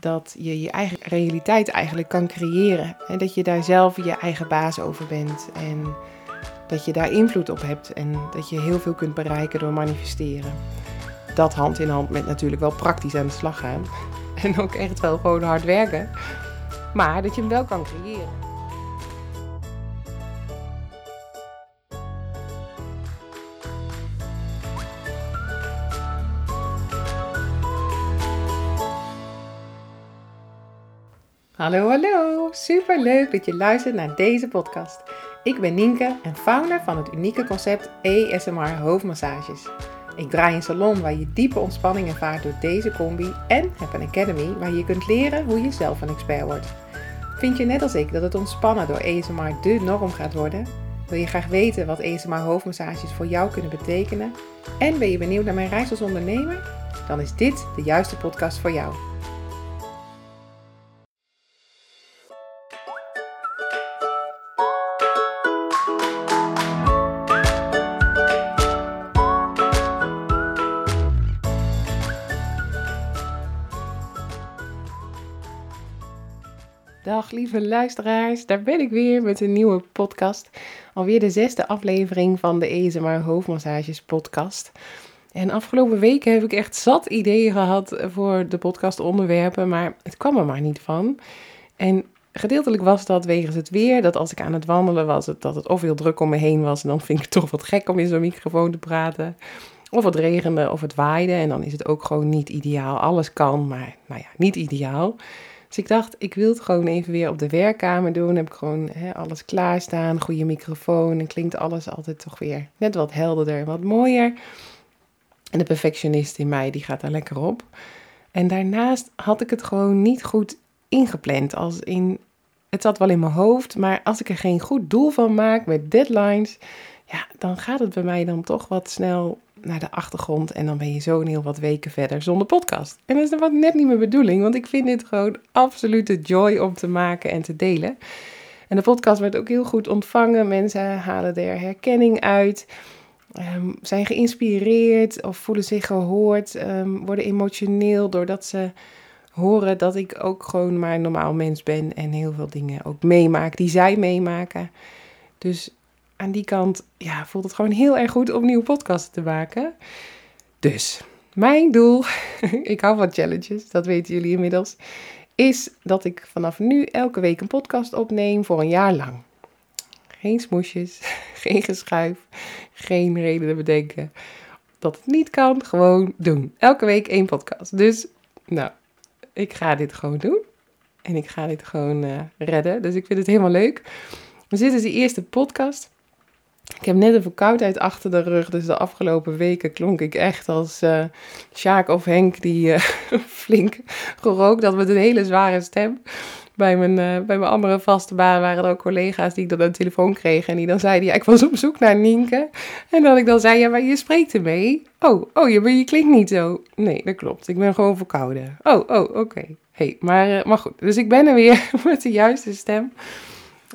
dat je je eigen realiteit eigenlijk kan creëren. En dat je daar zelf je eigen baas over bent. En dat je daar invloed op hebt. En dat je heel veel kunt bereiken door manifesteren. Dat hand in hand met natuurlijk wel praktisch aan de slag gaan. En ook echt wel gewoon hard werken. Maar dat je hem wel kan creëren. Hallo, hallo! Super leuk dat je luistert naar deze podcast. Ik ben Nienke en founder van het unieke concept ASMR hoofdmassages. Ik draai een salon waar je diepe ontspanning ervaart door deze combi en heb een academy waar je kunt leren hoe je zelf een expert wordt. Vind je net als ik dat het ontspannen door ASMR de norm gaat worden? Wil je graag weten wat ASMR hoofdmassages voor jou kunnen betekenen? En ben je benieuwd naar mijn reis als ondernemer? Dan is dit de juiste podcast voor jou. Lieve luisteraars, daar ben ik weer met een nieuwe podcast. Alweer de zesde aflevering van de ESMR Hoofdmassages podcast. En afgelopen weken heb ik echt zat ideeën gehad voor de podcast onderwerpen, maar het kwam er maar niet van. En gedeeltelijk was dat wegens het weer, dat als ik aan het wandelen was, dat het of heel druk om me heen was, en dan vind ik het toch wat gek om in zo'n microfoon te praten. Of het regende of het waaide en dan is het ook gewoon niet ideaal. Alles kan, maar nou ja, niet ideaal. Dus ik dacht, ik wil het gewoon even weer op de werkkamer doen. Dan heb ik gewoon hè, alles klaarstaan, goede microfoon. En klinkt alles altijd toch weer net wat helderder en wat mooier. En de perfectionist in mij, die gaat daar lekker op. En daarnaast had ik het gewoon niet goed ingepland. Als in, het zat wel in mijn hoofd, maar als ik er geen goed doel van maak met deadlines, ja, dan gaat het bij mij dan toch wat snel naar de achtergrond en dan ben je zo een heel wat weken verder zonder podcast. En dat is wat net niet mijn bedoeling, want ik vind dit gewoon absolute joy om te maken en te delen. En de podcast werd ook heel goed ontvangen. Mensen halen er herkenning uit, um, zijn geïnspireerd of voelen zich gehoord, um, worden emotioneel doordat ze horen dat ik ook gewoon maar een normaal mens ben en heel veel dingen ook meemaak die zij meemaken. Dus aan die kant ja, voelt het gewoon heel erg goed om nieuwe podcasten te maken. Dus mijn doel, ik hou van challenges, dat weten jullie inmiddels, is dat ik vanaf nu elke week een podcast opneem voor een jaar lang. Geen smoesjes, geen geschuif, geen redenen bedenken dat het niet kan. Gewoon doen. Elke week één podcast. Dus, nou, ik ga dit gewoon doen. En ik ga dit gewoon uh, redden. Dus ik vind het helemaal leuk. Dus dit is de eerste podcast. Ik heb net een verkoudheid achter de rug, dus de afgelopen weken klonk ik echt als uh, Sjaak of Henk die uh, flink gerookt had met een hele zware stem. Bij mijn, uh, bij mijn andere vaste baan waren er ook collega's die ik dan een telefoon kregen en die dan zeiden, ja, ik was op zoek naar Nienke. En dat ik dan zei, ja, maar je spreekt ermee. Oh, oh, je, je klinkt niet zo. Nee, dat klopt. Ik ben gewoon verkouden. Oh, oh, oké. Hey, maar, maar goed, dus ik ben er weer met de juiste stem.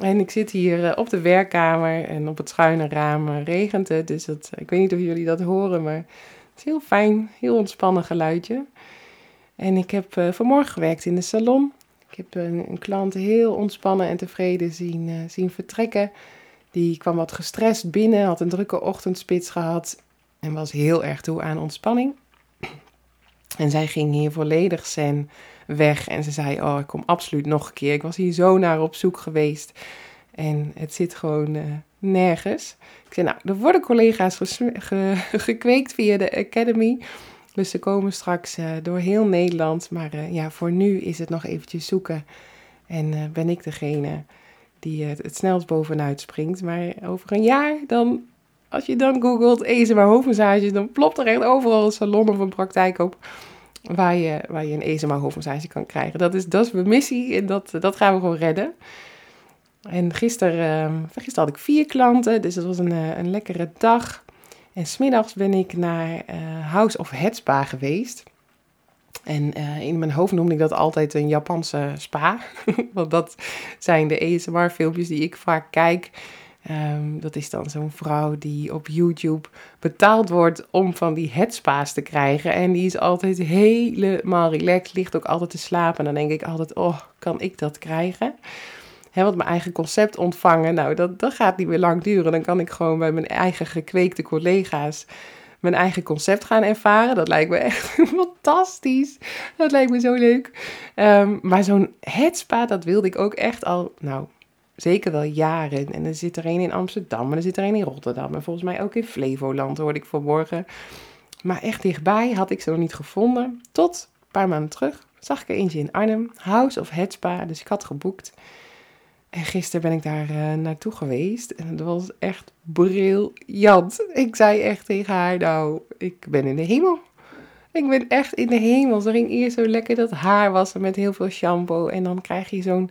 En ik zit hier eh, op de werkkamer en op het schuine raam eh, regent het. Dus dat, ik weet niet of jullie dat horen, maar het is heel fijn, heel ontspannen geluidje. En ik heb vanmorgen gewerkt in de salon. Ik heb een, een klant heel ontspannen en tevreden zien, zien vertrekken. Die kwam wat gestrest binnen, had een drukke ochtendspits gehad en was heel erg toe aan ontspanning. En zij ging hier volledig zen weg. En ze zei, oh, ik kom absoluut nog een keer. Ik was hier zo naar op zoek geweest. En het zit gewoon uh, nergens. Ik zei, nou, er worden collega's ge gekweekt via de Academy. Dus ze komen straks uh, door heel Nederland. Maar uh, ja, voor nu is het nog eventjes zoeken. En ben ik degene die het, snelst bovenuit springt. Maar over een jaar, dan, als je dan googelt ESMA hoofdmassages, dan plopt er echt overal een salon of een praktijk op waar je, waar je een hoofdmassage kan krijgen. Dat is, dat is mijn missie en dat, dat gaan we gewoon redden. En gisteren, uh, gisteren had ik vier klanten, dus dat was een, eh, een lekkere dag. En smiddags ben ik naar uh, House of Head Spa geweest. En uh, in mijn hoofd noemde ik dat altijd een Japanse spa. Want dat zijn de ASMR-filmpjes die ik vaak kijk. Ehm, dat is dan zo'n vrouw die op YouTube betaald wordt om van die headspa's te krijgen. En die is altijd helemaal relaxed, ligt ook altijd te slapen. En dan denk ik altijd, oh, kan ik dat krijgen? He, want mijn eigen concept ontvangen, nou, dat, dat gaat niet meer lang duren. Dan kan ik gewoon bij mijn eigen gekweekte collega's mijn eigen concept gaan ervaren. Dat lijkt me echt fantastisch. Dat lijkt me zo leuk. Ehm, maar zo'n headspa, dat wilde ik ook echt al, nou, zeker wel jaren. En er zit er een in Amsterdam en er zit er een in Rotterdam. En volgens mij ook in Flevoland, hoorde ik vanmorgen. Maar echt dichtbij had ik ze nog niet gevonden. Tot een paar maanden terug zag ik er eentje in Arnhem. House of Headspa. Dus ik had geboekt. En gisteren ben ik daar uh, naartoe geweest. En dat was echt briljant. Ik zei echt tegen haar, nou, ik ben in de hemel. Ik ben echt in de hemel. Ze ging eerst zo lekker dat haar wassen met heel veel shampoo. En dan krijg je zo'n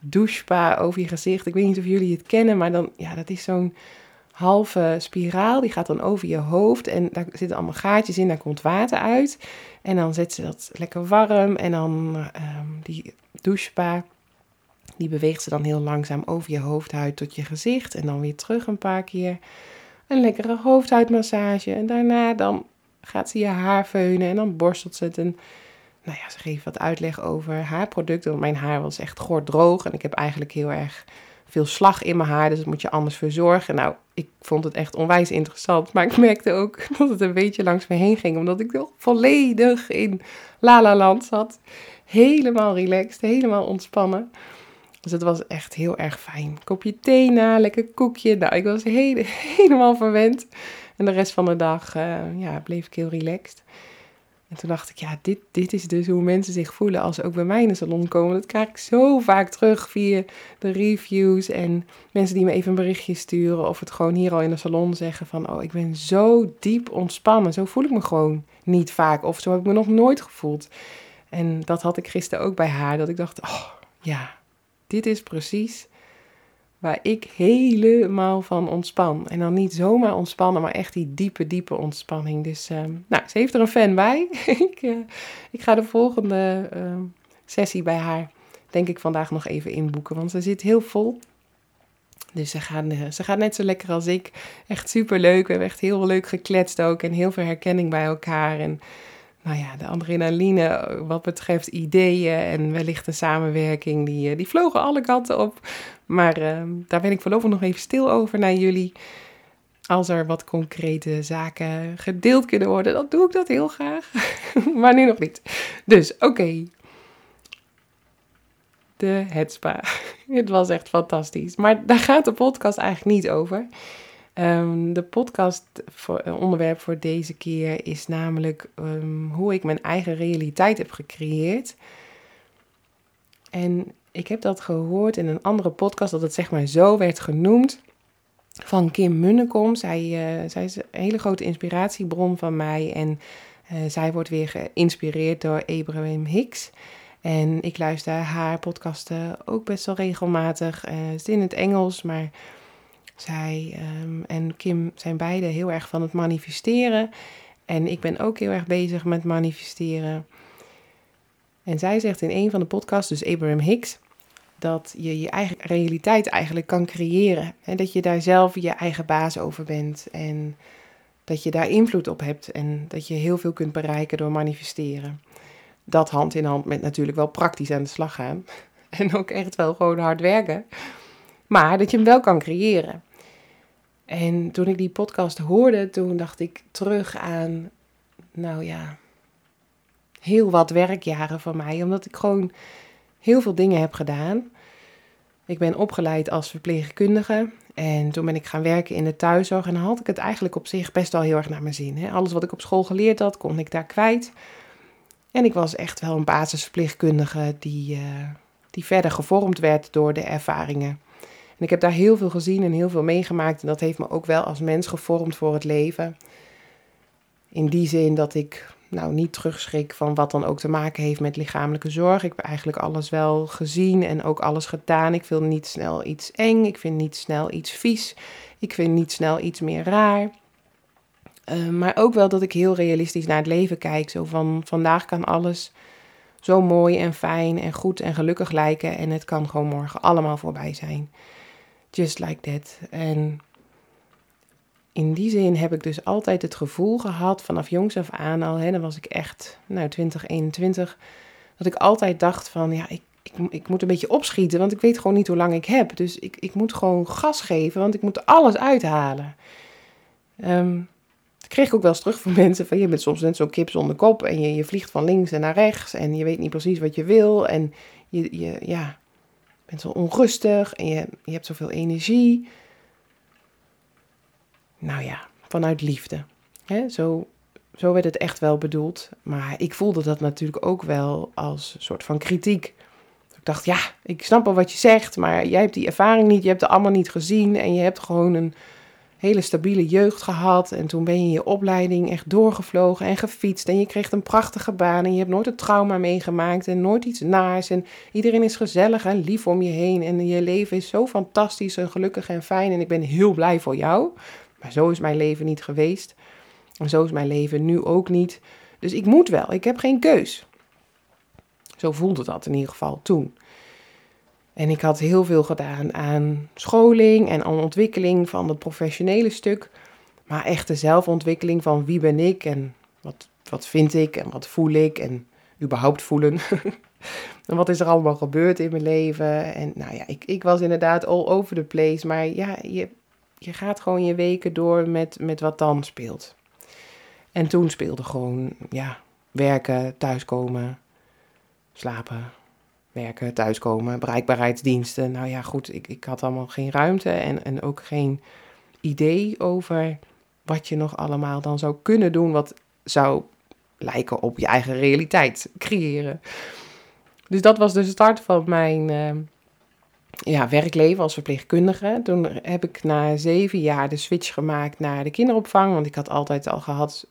douchespa over je gezicht. Ik weet niet of jullie het kennen, maar dan, ja, dat is zo'n halve spiraal. Die gaat dan over je hoofd en daar zitten allemaal gaatjes in, daar komt water uit. En dan zet ze dat lekker warm en dan um, die douchespa, die beweegt ze dan heel langzaam over je hoofdhuid tot je gezicht en dan weer terug een paar keer. Een lekkere hoofdhuidmassage en daarna dan gaat ze je haar veunen en dan borstelt ze het nou ja, ze geeft wat uitleg over haar producten. Want mijn haar was echt droog en ik heb eigenlijk heel erg veel slag in mijn haar. Dus dat moet je anders verzorgen. Nou, ik vond het echt onwijs interessant. Maar ik merkte ook dat het een beetje langs me heen ging. Omdat ik nog volledig in La La Land zat. Helemaal relaxed, helemaal ontspannen. Dus het was echt heel erg fijn. Kopje thee na, lekker koekje. Nou, ik was helemaal verwend. En de rest van de dag uh, ja, bleef ik heel relaxed. En toen dacht ik, ja, dit, dit is dus hoe mensen zich voelen als ze ook bij mij in de salon komen. Dat krijg ik zo vaak terug via de reviews en mensen die me even een berichtje sturen. Of het gewoon hier al in de salon zeggen van, oh, ik ben zo diep ontspannen. Zo voel ik me gewoon niet vaak. Of zo heb ik me nog nooit gevoeld. En dat had ik gisteren ook bij haar. Dat ik dacht, oh, ja, dit is precies waar ik helemaal van ontspan. En dan niet zomaar ontspannen, maar echt die diepe, diepe ontspanning. Dus uh, nou, ze heeft er een fan bij. ik, uh, ik ga de volgende uh, sessie bij haar, denk ik, vandaag nog even inboeken. Want ze zit heel vol. Dus ze gaat, eh, ze gaat net zo lekker als ik. Echt super leuk. We hebben echt heel leuk gekletst ook. En heel veel herkenning bij elkaar. En nou ja, de adrenaline wat betreft ideeën en wellicht een samenwerking, die, die vlogen alle kanten op. Maar uh, daar ben ik voorlopig nog even stil over naar jullie. Als er wat concrete zaken gedeeld kunnen worden, dan doe ik dat heel graag. maar nu nog niet. Dus oké. De Headspa. Het was echt fantastisch. Maar daar gaat de podcast eigenlijk niet over. Um, de podcast voor, eh, onderwerp voor deze keer is namelijk um, hoe ik mijn eigen realiteit heb gecreëerd. En ik heb dat gehoord in een andere podcast, dat het zeg maar zo werd genoemd. Van Kim Munnekom. Zij, uh, zij is een hele grote inspiratiebron van mij. En uh, zij wordt weer geïnspireerd door Abraham Hicks. En ik luister haar podcasten ook best wel regelmatig. Het is in het Engels, maar zij um, en Kim zijn beide heel erg van het manifesteren. En ik ben ook heel erg bezig met manifesteren. En zij zegt in een van de podcasts, dus Abraham Hicks, dat je je eigen realiteit eigenlijk kan creëren. En dat je daar zelf je eigen baas over bent. En dat je daar invloed op hebt. En dat je heel veel kunt bereiken door manifesteren. Dat hand in hand met natuurlijk wel praktisch aan de slag gaan. En ook echt wel gewoon hard werken. Maar dat je hem wel kan creëren. En toen ik die podcast hoorde, toen dacht ik terug aan, nou ja, heel wat werkjaren van mij. Omdat ik gewoon heel veel dingen heb gedaan. Ik ben opgeleid als verpleegkundige en toen ben ik gaan werken in de thuiszorg. En dan had ik het eigenlijk op zich best wel heel erg naar mijn zin. Hè? Alles wat ik op school geleerd had, kon ik daar kwijt. En ik was echt wel een basisverpleegkundige die, uh, die verder gevormd werd door de ervaringen. En ik heb daar heel veel gezien en heel veel meegemaakt. En dat heeft me ook wel als mens gevormd voor het leven. In die zin dat ik nou niet terugschrik van wat dan ook te maken heeft met lichamelijke zorg. Ik heb eigenlijk alles wel gezien en ook alles gedaan. Ik vind niet snel iets eng. Ik vind niet snel iets vies. Ik vind niet snel iets meer raar. Uh, maar ook wel dat ik heel realistisch naar het leven kijk. Zo van vandaag kan alles zo mooi en fijn en goed en gelukkig lijken. En het kan gewoon morgen allemaal voorbij zijn. Just like that. En in die zin heb ik dus altijd het gevoel gehad, vanaf jongs af aan al, hè, dan was ik echt, nou, 20, 21, dat ik altijd dacht van, ja, ik, ik, moet een beetje opschieten, want ik weet gewoon niet hoe lang ik heb. Dus ik, ik moet gewoon gas geven, want ik moet alles uithalen. Um, dat kreeg ik ook wel eens terug van mensen, van je bent soms net zo'n kip zonder kop en je, je vliegt van links en naar rechts en je weet niet precies wat je wil en je, je ja, bent zo onrustig en je, je hebt zoveel energie. Nou ja, vanuit liefde. Hè? Zo, zo werd het echt wel bedoeld. Maar ik voelde dat natuurlijk ook wel als soort van kritiek. Ik dacht, ja, ik snap wel wat je zegt, maar jij hebt die ervaring niet, je hebt het allemaal niet gezien en je hebt gewoon een hele stabiele jeugd gehad. En toen ben je je opleiding echt doorgevlogen en gefietst. En je kreeg een prachtige baan. En je hebt nooit een trauma meegemaakt en nooit iets naars. En iedereen is gezellig en lief om je heen. En je leven is zo fantastisch en gelukkig en fijn. En ik ben heel blij voor jou. Maar zo is mijn leven niet geweest. En zo is mijn leven nu ook niet. Dus ik moet wel. Ik heb geen keus. Zo voelde dat in ieder geval toen. En ik had heel veel gedaan aan scholing en aan ontwikkeling van het professionele stuk. Maar echt de zelfontwikkeling van wie ben ik en wat, wat vind ik en wat voel ik en überhaupt voelen. en wat is er allemaal gebeurd in mijn leven. En nou ja, ik, ik was inderdaad all over the place. Maar ja, je, je gaat gewoon je weken door met, met wat dan speelt. En toen speelde gewoon, ja, werken, thuiskomen, slapen, werken, thuiskomen, bereikbaarheidsdiensten. Nou ja, goed, ik, ik had allemaal geen ruimte en, en ook geen idee over wat je nog allemaal dan zou kunnen doen, wat zou lijken op je eigen realiteit creëren. Dus dat was de start van mijn uh, ja, werkleven als verpleegkundige. Toen heb ik na zeven jaar de switch gemaakt naar de kinderopvang, want ik had altijd al gehad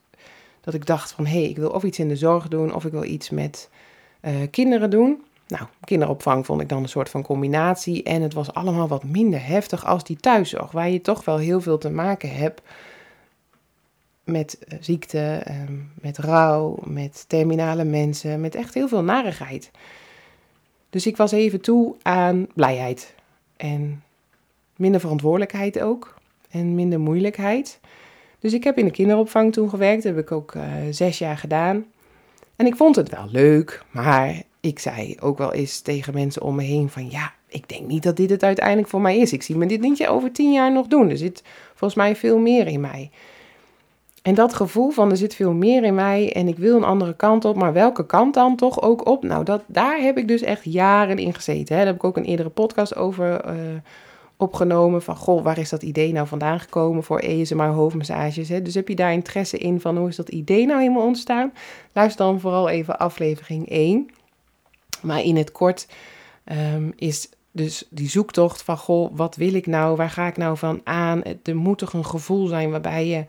dat ik dacht van hé, hey, ik wil of iets in de zorg doen of ik wil iets met uh, kinderen doen. Nou, kinderopvang vond ik dan een soort van combinatie. En het was allemaal wat minder heftig als die thuiszorg, waar je toch wel heel veel te maken hebt met eh, ziekte, ehm, met rouw, met terminale mensen, met echt heel veel narigheid. Dus ik was even toe aan blijheid en minder verantwoordelijkheid ook en minder moeilijkheid. Dus ik heb in de kinderopvang toen gewerkt, dat heb ik ook uh, zes jaar gedaan. En ik vond het wel leuk, maar ik zei ook wel eens tegen mensen om me heen van ja, ik denk niet dat dit het uiteindelijk voor mij is. Ik zie me dit niet over tien jaar nog doen. Er zit volgens mij veel meer in mij. En dat gevoel van er zit veel meer in mij en ik wil een andere kant op, maar welke kant dan toch ook op? Nou, dat, daar heb ik dus echt jaren in gezeten. Hè. Daar heb ik ook een eerdere podcast over uh, opgenomen. Van goh, waar is dat idee nou vandaan gekomen voor ESMR hoofdmassages? Hè? Dus heb je daar interesse in van hoe is dat idee nou helemaal ontstaan? Luister dan vooral even aflevering 1. Maar in het kort um, is dus die zoektocht van, goh, wat wil ik nou? Waar ga ik nou van aan? Er moet toch een gevoel zijn waarbij je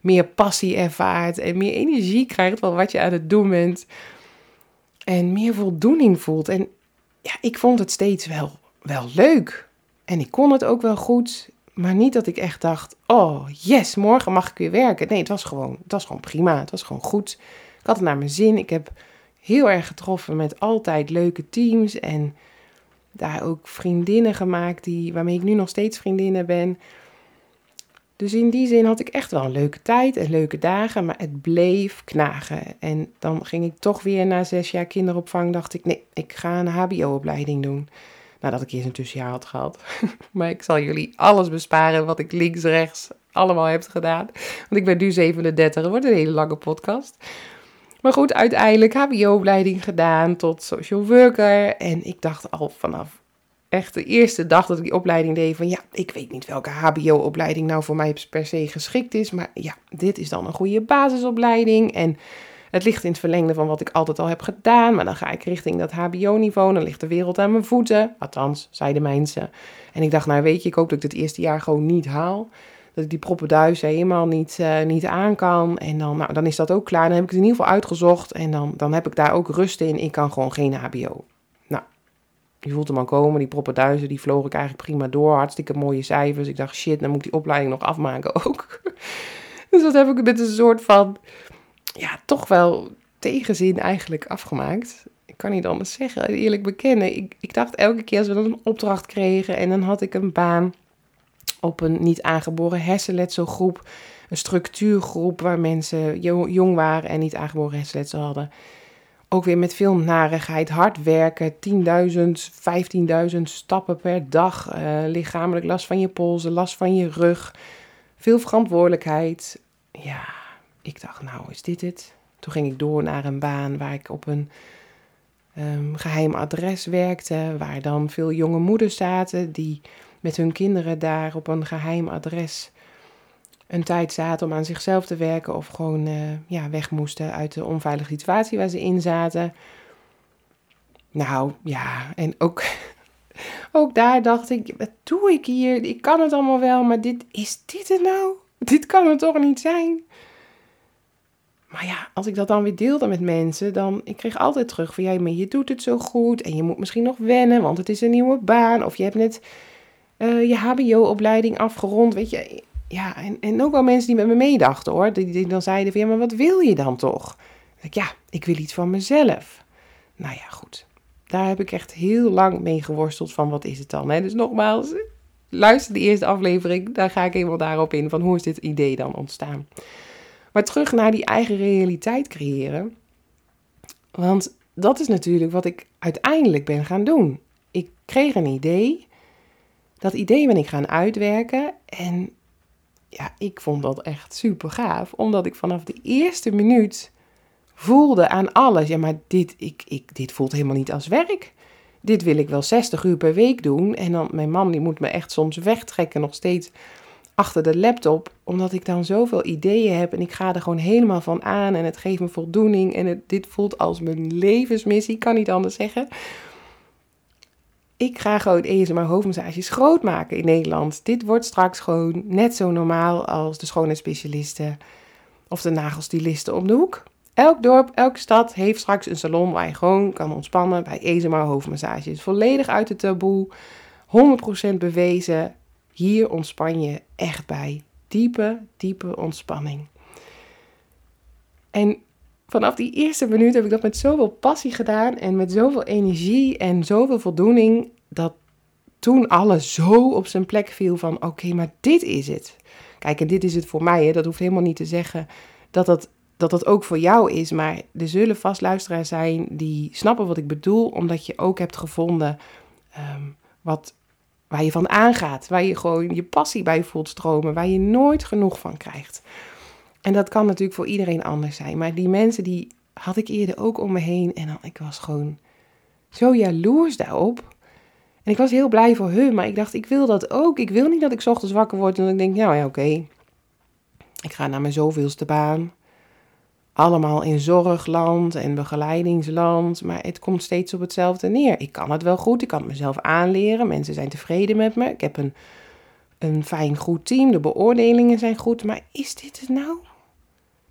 meer passie ervaart en meer energie krijgt van wat je aan het doen bent. En meer voldoening voelt. En ja, ik vond het steeds wel, wel leuk. En ik kon het ook wel goed. Maar niet dat ik echt dacht, oh yes, morgen mag ik weer werken. Nee, het was gewoon, het was gewoon prima. Het was gewoon goed. Ik had het naar mijn zin. Ik heb heel erg getroffen met altijd leuke teams. En daar ook vriendinnen gemaakt die, waarmee ik nu nog steeds vriendinnen ben. Dus in die zin had ik echt wel een leuke tijd en leuke dagen, maar het bleef knagen. En dan ging ik toch weer na zes jaar kinderopvang, dacht ik, nee, ik ga een hbo-opleiding doen. Nadat ik eerst een tussenjaar had gehad. maar ik zal jullie alles besparen wat ik links, rechts allemaal heb gedaan. Want ik ben nu 37, het wordt een hele lange podcast. Maar goed, uiteindelijk HBO-opleiding gedaan tot social worker. En ik dacht al vanaf echt de eerste dag dat ik die opleiding deed van ja, ik weet niet welke HBO-opleiding nou voor mij per se geschikt is. Maar ja, dit is dan een goede basisopleiding. En het ligt in het verlengde van wat ik altijd al heb gedaan. Maar dan ga ik richting dat HBO-niveau. Dan ligt de wereld aan mijn voeten. Althans, zeiden mensen. En ik dacht, nou weet je, ik hoop dat ik het eerste jaar gewoon niet haal dat ik die proppenduis helemaal niet, uh, niet aan kan. En dan, nou, dan is dat ook klaar. Dan heb ik het in ieder geval uitgezocht. En dan, dan heb ik daar ook rust in. Ik kan gewoon geen HBO. Nou, je voelt hem al komen. Die proppenduizen, die vloog ik eigenlijk prima door. Hartstikke mooie cijfers. Ik dacht, shit, dan moet ik die opleiding nog afmaken ook. dus dat heb ik met een soort van, ja, toch wel tegenzin eigenlijk afgemaakt. Ik kan niet anders zeggen, eerlijk bekennen. Ik, ik dacht elke keer als we dan een opdracht kregen en dan had ik een baan op een niet aangeboren hersenletselgroep. Een structuurgroep waar mensen jong waren en niet aangeboren hersenletsel hadden. Ook weer met veel narigheid, hard werken, 10.000, 15.000 stappen per dag, uh, lichamelijk last van je polsen, last van je rug, veel verantwoordelijkheid. Ja, ik dacht, nou is dit het? Toen ging ik door naar een baan waar ik op een um, geheim adres werkte, waar dan veel jonge moeders zaten die met hun kinderen daar op een geheim adres een tijd zaten om aan zichzelf te werken of gewoon uh, ja, weg moesten uit de onveilige situatie waar ze in zaten. Nou ja, en ook, ook daar dacht ik, wat doe ik hier? Ik kan het allemaal wel, maar dit, is dit het nou? Dit kan het toch niet zijn? Maar ja, als ik dat dan weer deelde met mensen, dan ik kreeg altijd terug van jij, maar je doet het zo goed en je moet misschien nog wennen, want het is een nieuwe baan of je hebt net uh, je HBO-opleiding afgerond, weet je ja, en, en ook wel mensen die met me meedachten hoor. Die, die dan zeiden van maar wat wil je dan toch? ik, ja, ik wil iets van mezelf. Nou ja, goed. Daar heb ik echt heel lang mee geworsteld van wat is het dan. Hè? Dus nogmaals, luister de eerste aflevering. Daar ga ik helemaal daarop in van hoe is dit idee dan ontstaan. Maar terug naar die eigen realiteit creëren. Want dat is natuurlijk wat ik uiteindelijk ben gaan doen. Ik kreeg een idee. Dat idee ben ik gaan uitwerken. En ja, ik vond dat echt super gaaf. Omdat ik vanaf de eerste minuut voelde aan alles. Ja, maar dit, ik, ik, dit voelt helemaal niet als werk. Dit wil ik wel 60 uur per week doen. En dan, mijn man die moet me echt soms wegtrekken, nog steeds achter de laptop. Omdat ik dan zoveel ideeën heb en ik ga er gewoon helemaal van aan. En het geeft me voldoening. En dit voelt als mijn levensmissie, ik kan niet anders zeggen ik ga gewoon ESMR hoofdmassages groot maken in Nederland. Dit wordt straks gewoon net zo normaal als de schoonheidsspecialisten of de nagelstilisten om de hoek. Elk dorp, elke stad heeft straks een salon waar je gewoon kan ontspannen bij ESMR hoofdmassages. Volledig uit het taboe, 100% bewezen. Hier ontspan je echt bij. Diepe, diepe ontspanning. En vanaf die eerste minuut heb ik dat met zoveel passie gedaan en met zoveel energie en zoveel voldoening, dat toen alles zo op zijn plek viel van oké, maar dit is het. Kijk, en dit is het voor mij, hè. dat hoeft helemaal niet te zeggen dat dat, dat dat ook voor jou is, maar er zullen vast luisteraars zijn die snappen wat ik bedoel, omdat je ook hebt gevonden ehm, wat, waar je van aangaat, waar je gewoon je passie bij voelt stromen, waar je nooit genoeg van krijgt. En dat kan natuurlijk voor iedereen anders zijn. Maar die mensen die had ik eerder ook om me heen. En dan, ik was gewoon zo jaloers daarop. En ik was heel blij voor hun. Maar ik dacht, ik wil dat ook. Ik wil niet dat ik ochtends wakker word en dan denk, nou ja, oké. Ik ga naar mijn zoveelste baan. Allemaal in zorgland en begeleidingsland. Maar het komt steeds op hetzelfde neer. Ik kan het wel goed. Ik kan het mezelf aanleren. Mensen zijn tevreden met me. Ik heb een, een fijn, goed team. De beoordelingen zijn goed. Maar is dit het nou?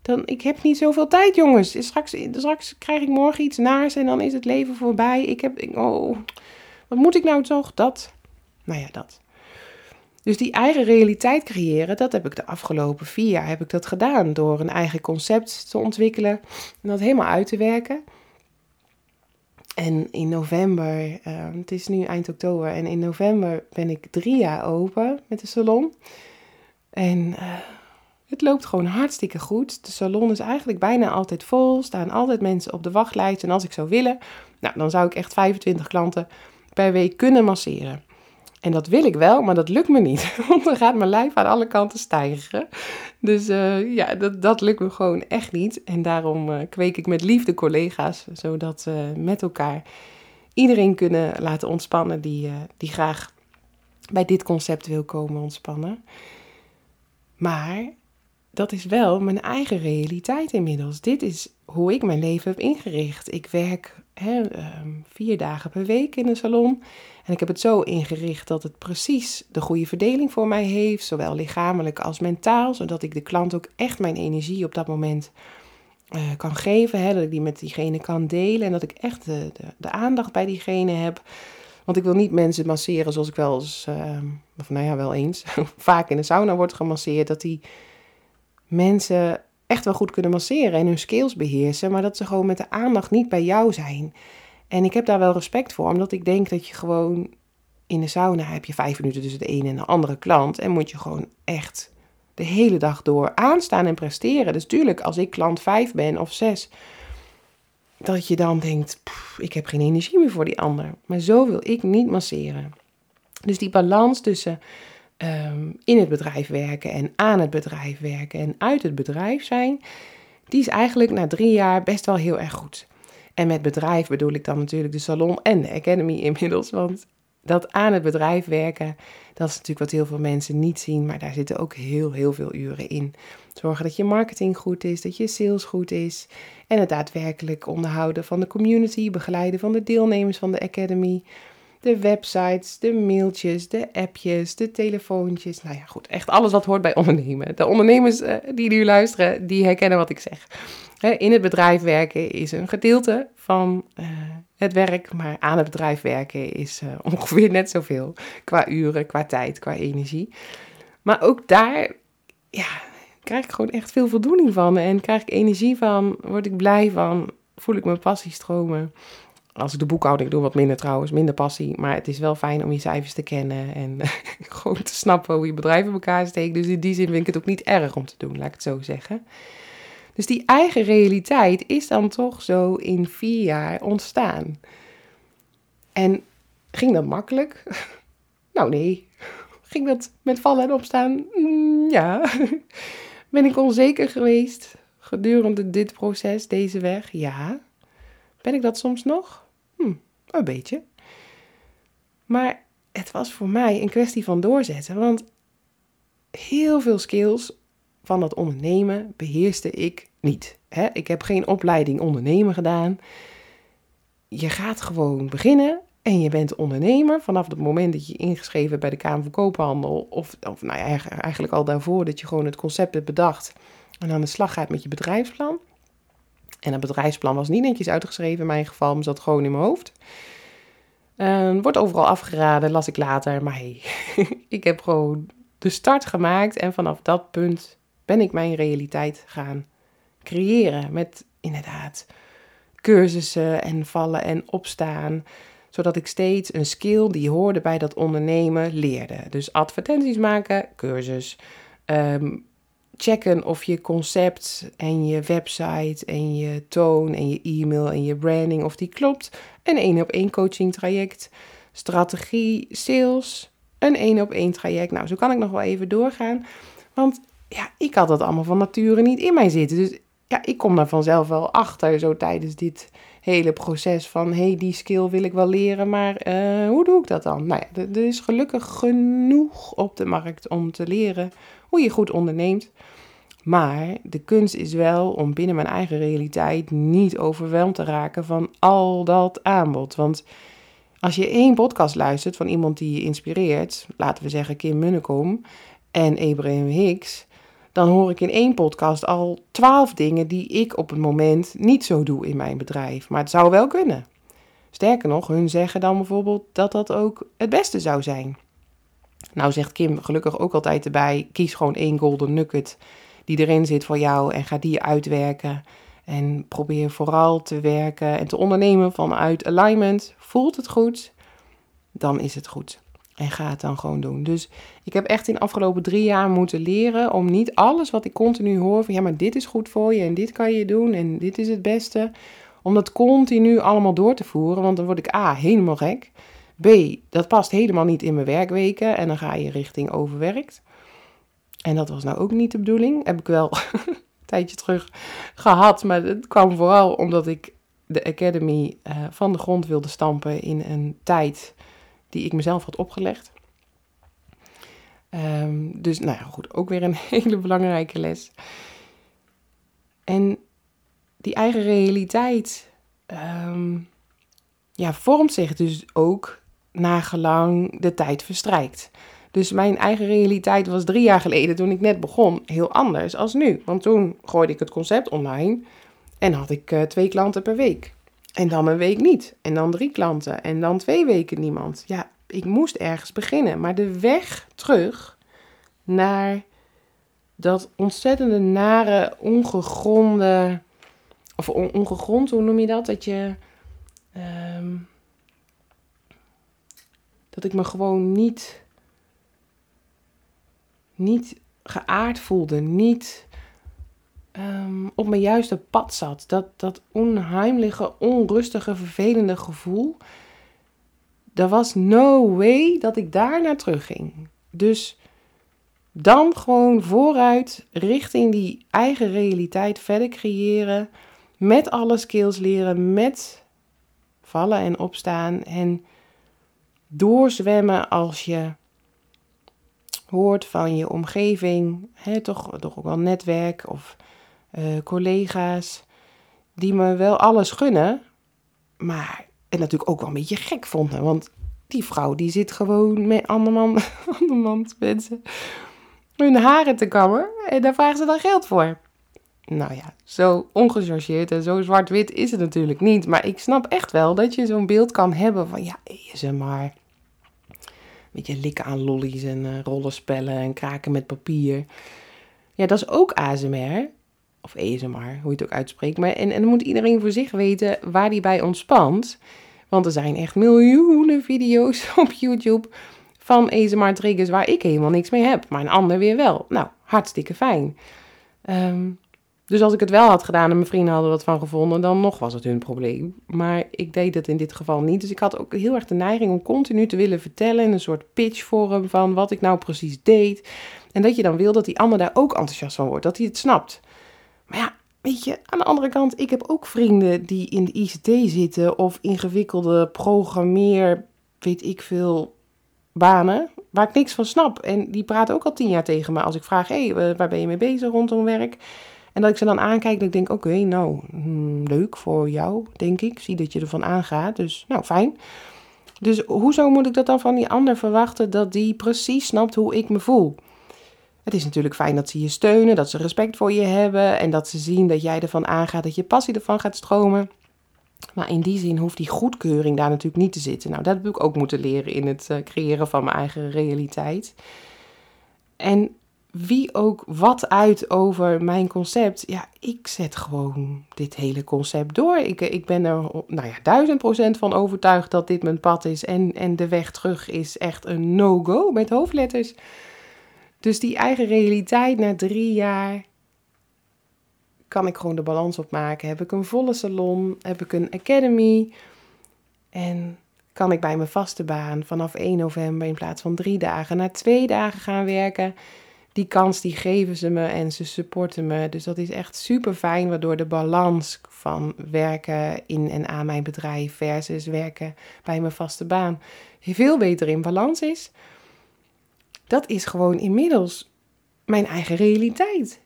Dan, ik heb niet zoveel tijd, jongens. Straks, straks krijg ik morgen iets naars en dan is het leven voorbij. Ik heb, oh, wat moet ik nou toch? Dat. Nou ja, dat. Dus die eigen realiteit creëren, dat heb ik de afgelopen vier jaar heb ik dat gedaan. Door een eigen concept te ontwikkelen en dat helemaal uit te werken. En in november, uh, het is nu eind oktober, en in november ben ik drie jaar open met de salon. En uh, het loopt gewoon hartstikke goed. De salon is eigenlijk bijna altijd vol. Staan altijd mensen op de wachtlijst. En als ik zou willen, nou, dan zou ik echt 25 klanten per week kunnen masseren. En dat wil ik wel, maar dat lukt me niet. Want dan gaat mijn lijf aan alle kanten stijgen. Dus uh, ja, dat, dat lukt me gewoon echt niet. En daarom uh, kweek ik met liefde collega's, zodat we met elkaar iedereen kunnen laten ontspannen die, die graag bij dit concept wil komen ontspannen. Maar dat is wel mijn eigen realiteit inmiddels. Dit is hoe ik mijn leven heb ingericht. Ik werk hè, ehm, vier dagen per week in een salon. En ik heb het zo ingericht dat het precies de goede verdeling voor mij heeft, zowel lichamelijk als mentaal, zodat ik de klant ook echt mijn energie op dat moment uh, kan geven. Hè, dat ik die met diegene kan delen en dat ik echt de, de, aandacht bij diegene heb. Want ik wil niet mensen masseren zoals ik wel eens, uh, of nou ja, wel eens, vaak in de sauna wordt gemasseerd, dat die mensen echt wel goed kunnen masseren en hun skills beheersen, maar dat ze gewoon met de aandacht niet bij jou zijn. En ik heb daar wel respect voor, omdat ik denk dat je gewoon in de sauna heb je vijf minuten tussen de ene en de andere klant. En moet je gewoon echt de hele dag door aanstaan en presteren. Dus tuurlijk, als ik klant vijf ben of zes, dat je dan denkt, ik heb geen energie meer voor die ander. Maar zo wil ik niet masseren. Dus die balans tussen ehm, in het bedrijf werken en aan het bedrijf werken en uit het bedrijf zijn, die is eigenlijk na drie jaar best wel heel erg goed. En met bedrijf bedoel ik dan natuurlijk de salon en de academy inmiddels. Want dat aan het bedrijf werken, dat is natuurlijk wat heel veel mensen niet zien. Maar daar zitten ook heel, heel veel uren in. Zorgen dat je marketing goed is, dat je sales goed is. En het daadwerkelijk onderhouden van de community, begeleiden van de deelnemers van de academy. De websites, de mailtjes, de appjes, de telefoontjes. Nou ja, goed, echt alles wat hoort bij ondernemen. De ondernemers uh, die nu luisteren, die herkennen wat ik zeg. in het bedrijf werken is een gedeelte van uh, het werk, maar aan het bedrijf werken is uh, ongeveer net zoveel. Qua uren, qua tijd, qua energie. Maar ook daar ja, krijg ik gewoon echt veel voldoening van. En krijg ik energie van, word ik blij van, voel ik mijn passie stromen. Als ik de boekhouding doe, wat minder trouwens, minder passie. Maar het is wel fijn om je cijfers te kennen en gewoon te snappen hoe je bedrijf in elkaar steekt. Dus in die zin vind ik het ook niet erg om te doen, laat ik het zo zeggen. Dus die eigen realiteit is dan toch zo in vier jaar ontstaan. En ging dat makkelijk? Nou nee. Ging dat met vallen en opstaan? Mm, ja. Ben ik onzeker geweest gedurende dit proces, deze weg? Ja. Ben ik dat soms nog? Hm, een beetje. Maar het was voor mij een kwestie van doorzetten. Want heel veel skills van dat ondernemen beheerste ik niet. Ik heb geen opleiding ondernemen gedaan. Je gaat gewoon beginnen en je bent ondernemer vanaf het moment dat je ingeschreven bent bij de Kamer van Koophandel. Of, of nou ja, eigenlijk al daarvoor dat je gewoon het concept hebt bedacht. En aan de slag gaat met je bedrijfsplan. En dat bedrijfsplan was niet netjes uitgeschreven in mijn geval, maar zat gewoon in mijn hoofd. Uh, wordt overal afgeraden, las ik later. Maar hey, ik heb gewoon de start gemaakt en vanaf dat punt ben ik mijn realiteit gaan creëren. Met inderdaad cursussen en vallen en opstaan. Zodat ik steeds een skill die hoorde bij dat ondernemen leerde. Dus advertenties maken, cursus. Ehm, checken of je concept en je website en je toon en je e-mail en je branding of die klopt. Een één op één coaching traject. Strategie, sales, een één op één traject. Nou, zo kan ik nog wel even doorgaan. Want ja, ik had dat allemaal van nature niet in mij zitten. Dus ja, ik kom daar vanzelf wel achter, zo tijdens dit hele proces van, hé, hey, die skill wil ik wel leren, maar uh, hoe doe ik dat dan? Nou ja, er is gelukkig genoeg op de markt om te leren hoe je goed onderneemt. Maar de kunst is wel om binnen mijn eigen realiteit niet overweldigd te raken van al dat aanbod. Want als je één podcast luistert van iemand die je inspireert, laten we zeggen Kim Munnekom en Abraham Hicks, dan hoor ik in één podcast al twaalf dingen die ik op het moment niet zo doe in mijn bedrijf. Maar het zou wel kunnen. Sterker nog, hun zeggen dan bijvoorbeeld dat dat ook het beste zou zijn. Nou zegt Kim gelukkig ook altijd erbij, kies gewoon één golden nugget die erin zit voor jou en ga die uitwerken. En probeer vooral te werken en te ondernemen vanuit alignment. Voelt het goed? Dan is het goed. En ga het dan gewoon doen. Dus ik heb echt in de afgelopen drie jaar moeten leren om niet alles wat ik continu hoor van ja, maar dit is goed voor je en dit kan je doen en dit is het beste. Om dat continu allemaal door te voeren, want dan word ik A, helemaal gek. B, dat past helemaal niet in mijn werkweken en dan ga je richting overwerkt. En dat was nou ook niet de bedoeling. Heb ik wel een tijdje terug gehad, maar het kwam vooral omdat ik de Academy uh, van de grond wilde stampen in een tijd die ik mezelf had opgelegd. Um, dus nou ja, goed, ook weer een hele belangrijke les. En die eigen realiteit um, ja, vormt zich dus ook nagelang de tijd verstrijkt. Dus mijn eigen realiteit was drie jaar geleden, toen ik net begon, heel anders als nu. Want toen gooide ik het concept online en had ik uh, twee klanten per week. En dan een week niet. En dan drie klanten. En dan twee weken niemand. Ja, ik moest ergens beginnen. Maar de weg terug naar dat ontzettende nare, ongegronde. Of ongegrond, hoe noem je dat? Dat je. Um, dat ik me gewoon niet, niet geaard voelde, niet um, op mijn juiste pad zat. Dat, dat onheimelijke, onrustige, vervelende gevoel. Er was no way dat ik daar naar terug ging. Dus dan gewoon vooruit richting die eigen realiteit verder creëren. Met alle skills leren, met vallen en opstaan. En doorzwemmen als je hoort van je omgeving, hè, toch, toch ook wel netwerk of uh, collega's, die me wel alles gunnen, maar en natuurlijk ook wel een beetje gek vonden. Want die vrouw die zit gewoon met anderman, andermans mensen hun haren te kammen en daar vragen ze dan geld voor. Nou ja, zo ongechargeerd en zo zwart-wit is het natuurlijk niet. Maar ik snap echt wel dat je zo'n beeld kan hebben van ja, ze maar. Beetje likken aan lollies en uh, rollenspellen en kraken met papier. Ja, dat is ook ASMR. Of ASMR, hoe je het ook uitspreekt. Maar, en, en dan moet iedereen voor zich weten waar die bij ontspant. Want er zijn echt miljoenen video's op YouTube van ASMR triggers waar ik helemaal niks mee heb. Maar een ander weer wel. Nou, hartstikke fijn. Um, dus als ik het wel had gedaan en mijn vrienden hadden wat van gevonden, dan nog was het hun probleem. Maar ik deed het in dit geval niet. Dus ik had ook heel erg de neiging om continu te willen vertellen in een soort pitchvorm van wat ik nou precies deed. En dat je dan wil dat die ander daar ook enthousiast van wordt, dat hij het snapt. Maar ja, weet je, aan de andere kant, ik heb ook vrienden die in de ICT zitten of ingewikkelde programmeer, weet ik veel, banen waar ik niks van snap. En die praten ook al tien jaar tegen me als ik vraag, hé, hey, waar ben je mee bezig rondom werk? En dat ik ze dan aankijk, dat ik denk, oké, nou, hmm, leuk voor jou, denk ik. Zie dat je ervan aangaat, dus nou, fijn. Dus hoezo moet ik dat dan van die ander verwachten dat die precies snapt hoe ik me voel? Het is natuurlijk fijn dat ze je steunen, dat ze respect voor je hebben en dat ze zien dat jij ervan aangaat, dat je passie ervan gaat stromen. Maar in die zin hoeft die goedkeuring daar natuurlijk niet te zitten. Nou, dat heb ik ook moeten leren in het eh, creëren van mijn eigen realiteit. En wie ook wat uit over mijn concept. Ja, ik zet gewoon dit hele concept door. Ik, ik ben er nou ja, duizend procent van overtuigd dat dit mijn pad is. En, en de weg terug is echt een no-go met hoofdletters. Dus die eigen realiteit na drie jaar kan ik gewoon de balans opmaken. Heb ik een volle salon? Heb ik een academy? En kan ik bij mijn vaste baan vanaf 1 november in plaats van drie dagen naar twee dagen gaan werken? Die kans die geven ze me en ze supporten me. Dus dat is echt super fijn, waardoor de balans van werken in en aan mijn bedrijf versus werken bij mijn vaste baan veel beter in balans is. Dat is gewoon inmiddels mijn eigen realiteit.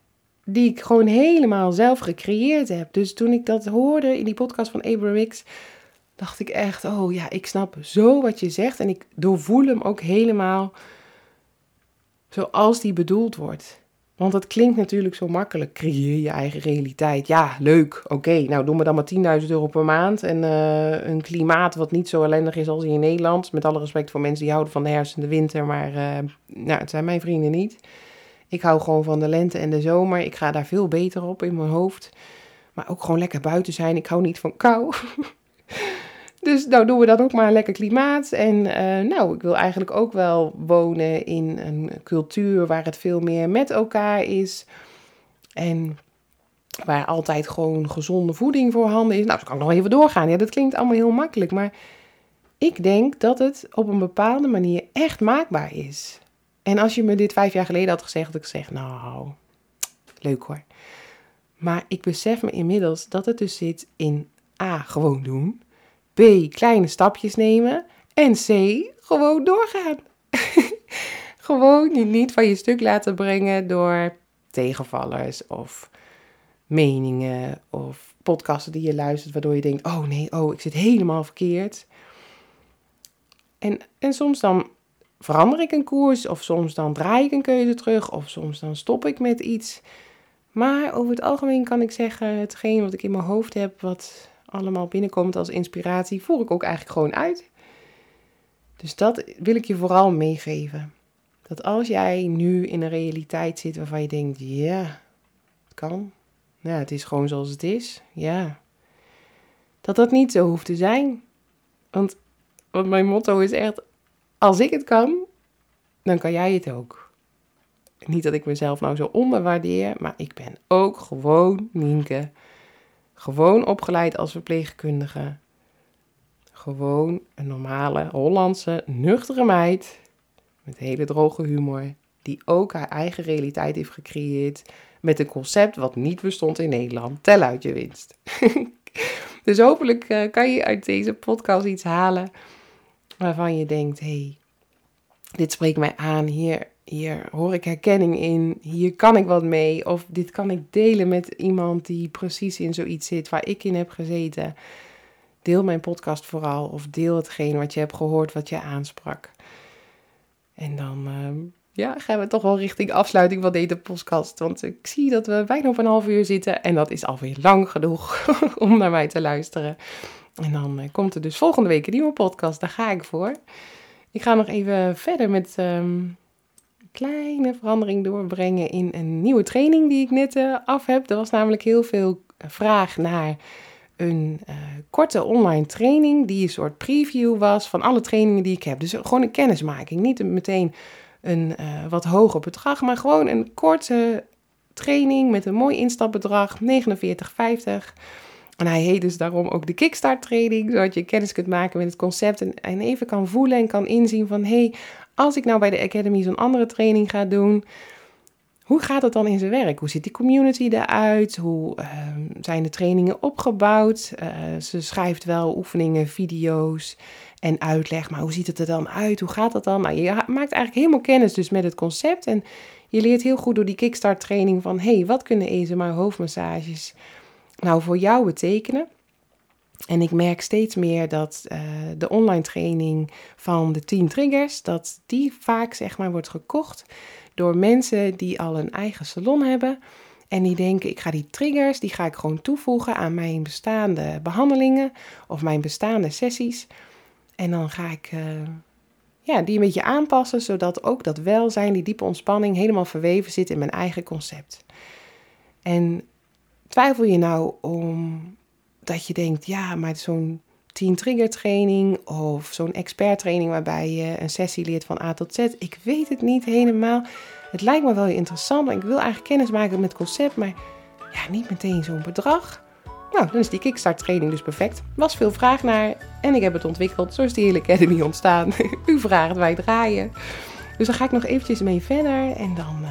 Die ik gewoon helemaal zelf gecreëerd heb. Dus toen ik dat hoorde in die podcast van Abraham X, dacht ik echt: oh ja, ik snap zo wat je zegt. En ik doorvoel hem ook helemaal zoals die bedoeld wordt. Want het klinkt natuurlijk zo makkelijk. Creëer je eigen realiteit. Ja, leuk. Oké, nou doen we dan maar 10.000 euro per maand. En uh, een klimaat wat niet zo ellendig is als in Nederland. Met alle respect voor mensen die houden van de herfst en de winter. Maar uh, nou, het zijn mijn vrienden niet. Ik hou gewoon van de lente en de zomer. Ik ga daar veel beter op in mijn hoofd. Maar ook gewoon lekker buiten zijn. Ik hou niet van kou. Dus nou doen we dat ook maar een lekker klimaat. En uh, nou, ik wil eigenlijk ook wel wonen in een cultuur waar het veel meer met elkaar is. En waar altijd gewoon gezonde voeding voorhanden is. Nou, zo kan ik nog even doorgaan. Ja, dat klinkt allemaal heel makkelijk. Maar ik denk dat het op een bepaalde manier echt maakbaar is. En als je me dit vijf jaar geleden had gezegd, had ik gezegd, nou, leuk hoor. Maar ik besef me inmiddels dat het dus zit in A, gewoon doen. B. Kleine stapjes nemen. En C. Gewoon doorgaan. gewoon je niet van je stuk laten brengen door tegenvallers of meningen of podcasten die je luistert, waardoor je denkt: oh nee, oh, ik zit helemaal verkeerd. En, en soms dan verander ik een koers, of soms dan draai ik een keuze terug, of soms dan stop ik met iets. Maar over het algemeen kan ik zeggen: hetgeen wat ik in mijn hoofd heb, wat allemaal binnenkomt als inspiratie, voer ik ook eigenlijk gewoon uit. Dus dat wil ik je vooral meegeven. Dat als jij nu in een realiteit zit waarvan je denkt, ja, het kan. Ja, het is gewoon zoals het is. Ja. Dat dat niet zo hoeft te zijn. Want, mijn motto is echt, als ik het kan, dan kan jij het ook. Niet dat ik mezelf nou zo onderwaardeer, maar ik ben ook gewoon Nienke. Gewoon opgeleid als verpleegkundige. Gewoon een normale Hollandse, nuchtere meid. Met hele droge humor. Die ook haar eigen realiteit heeft gecreëerd. Met een concept wat niet bestond in Nederland. Tel uit je winst. dus hopelijk eh, kan je uit deze podcast iets halen. Waarvan je denkt: hé, hey, dit spreekt mij aan. Hier, hier hoor ik herkenning in. Hier kan ik wat mee. Of dit kan ik delen met iemand die precies in zoiets zit waar ik in heb gezeten. Deel mijn podcast vooral. Of deel hetgeen wat je hebt gehoord, wat je aansprak. En dan ehm, ja, gaan we toch wel richting afsluiting van deze podcast. Want ik zie dat we bijna op een half uur zitten. En dat is alweer lang genoeg om naar mij te luisteren. En dan eh, komt er dus volgende week een nieuwe podcast. Daar ga ik voor. Ik ga nog even verder met een kleine verandering doorbrengen in een nieuwe training die ik net uh, af heb. Er was namelijk heel veel vraag naar een uh, korte online training die een soort preview was van alle trainingen die ik heb. Dus gewoon een kennismaking, niet meteen een wat hoger bedrag, maar gewoon een korte training met een mooi instapbedrag, 49,50. En hij heet dus daarom ook de Kickstart training, zodat je kennis kunt maken met het concept en, en even kan voelen en kan inzien van, hé, hey, als ik nou bij de Academy zo'n andere training ga doen, hoe gaat het dan in zijn werk? Hoe ziet die community eruit? Hoe uh, zijn de trainingen opgebouwd? Uh, ze schrijft wel oefeningen, video's en uitleg, maar hoe ziet het er dan uit? Hoe gaat dat dan? Nou, je maakt eigenlijk helemaal kennis dus met het concept en je leert heel goed door die kickstart training van, hey, wat kunnen maar hoofdmassages nou voor jou betekenen? En ik merk steeds meer dat uh, de online training van de 10 triggers, dat die vaak zeg maar wordt gekocht door mensen die al een eigen salon hebben. En die denken, ik ga die triggers, die ga ik gewoon toevoegen aan mijn bestaande behandelingen of mijn bestaande sessies. En dan ga ik uh, ja, die een beetje aanpassen, zodat ook dat welzijn, die diepe ontspanning helemaal verweven zit in mijn eigen concept. En twijfel je nou om dat je denkt, ja, maar zo'n 10 trigger training of zo'n expert training waarbij je een sessie leert van A tot Z. Ik weet het niet helemaal. Het lijkt me wel interessant ik wil eigenlijk kennis maken met het concept, maar ja, niet meteen zo'n bedrag. Nou, dan is die Kickstart training dus perfect. Was veel vraag naar en ik heb het ontwikkeld. Zo is die hele Academy ontstaan. U vraagt, wij draaien. Dus dan ga ik nog eventjes mee verder en dan uh,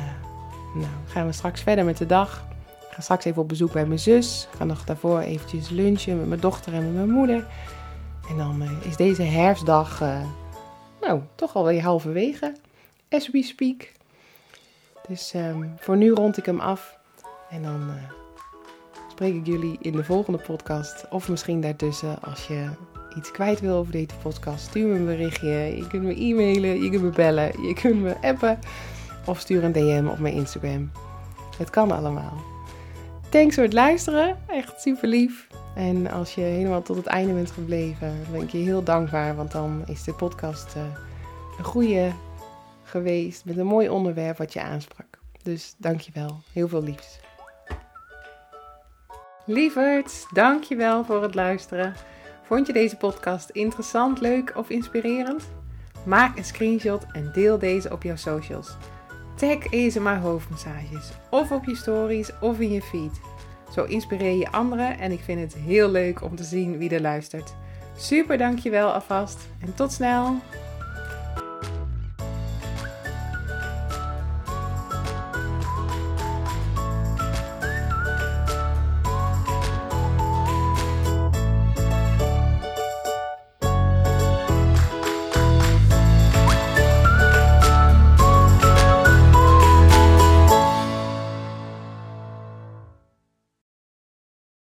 nou, gaan we straks verder met de dag. Ga straks even op bezoek bij mijn zus. Ik ga nog daarvoor eventjes lunchen met mijn dochter en met mijn moeder. En dan uh, is deze herfstdag, uh, nou, toch alweer halverwege. As we speak. Dus um, voor nu rond ik hem af. En dan uh, spreek ik jullie in de volgende podcast. Of misschien daartussen als je iets kwijt wil over deze podcast. Stuur me een berichtje. Je kunt me e-mailen, je kunt me bellen, je kunt me appen. Of stuur een DM op mijn Instagram. Het kan allemaal. Thanks voor het luisteren. Echt super lief. En als je helemaal tot het einde bent gebleven, ben ik je heel dankbaar. Want dan is de podcast uh, een goede geweest. Met een mooi onderwerp wat je aansprak. Dus dankjewel. Heel veel liefs. Lieverd, dankjewel voor het luisteren. Vond je deze podcast interessant, leuk of inspirerend? Maak een screenshot en deel deze op jouw socials. Tag maar hoofdmassages of op je stories of in je feed. Zo inspireer je anderen en ik vind het heel leuk om te zien wie er luistert. Super dankjewel alvast en tot snel!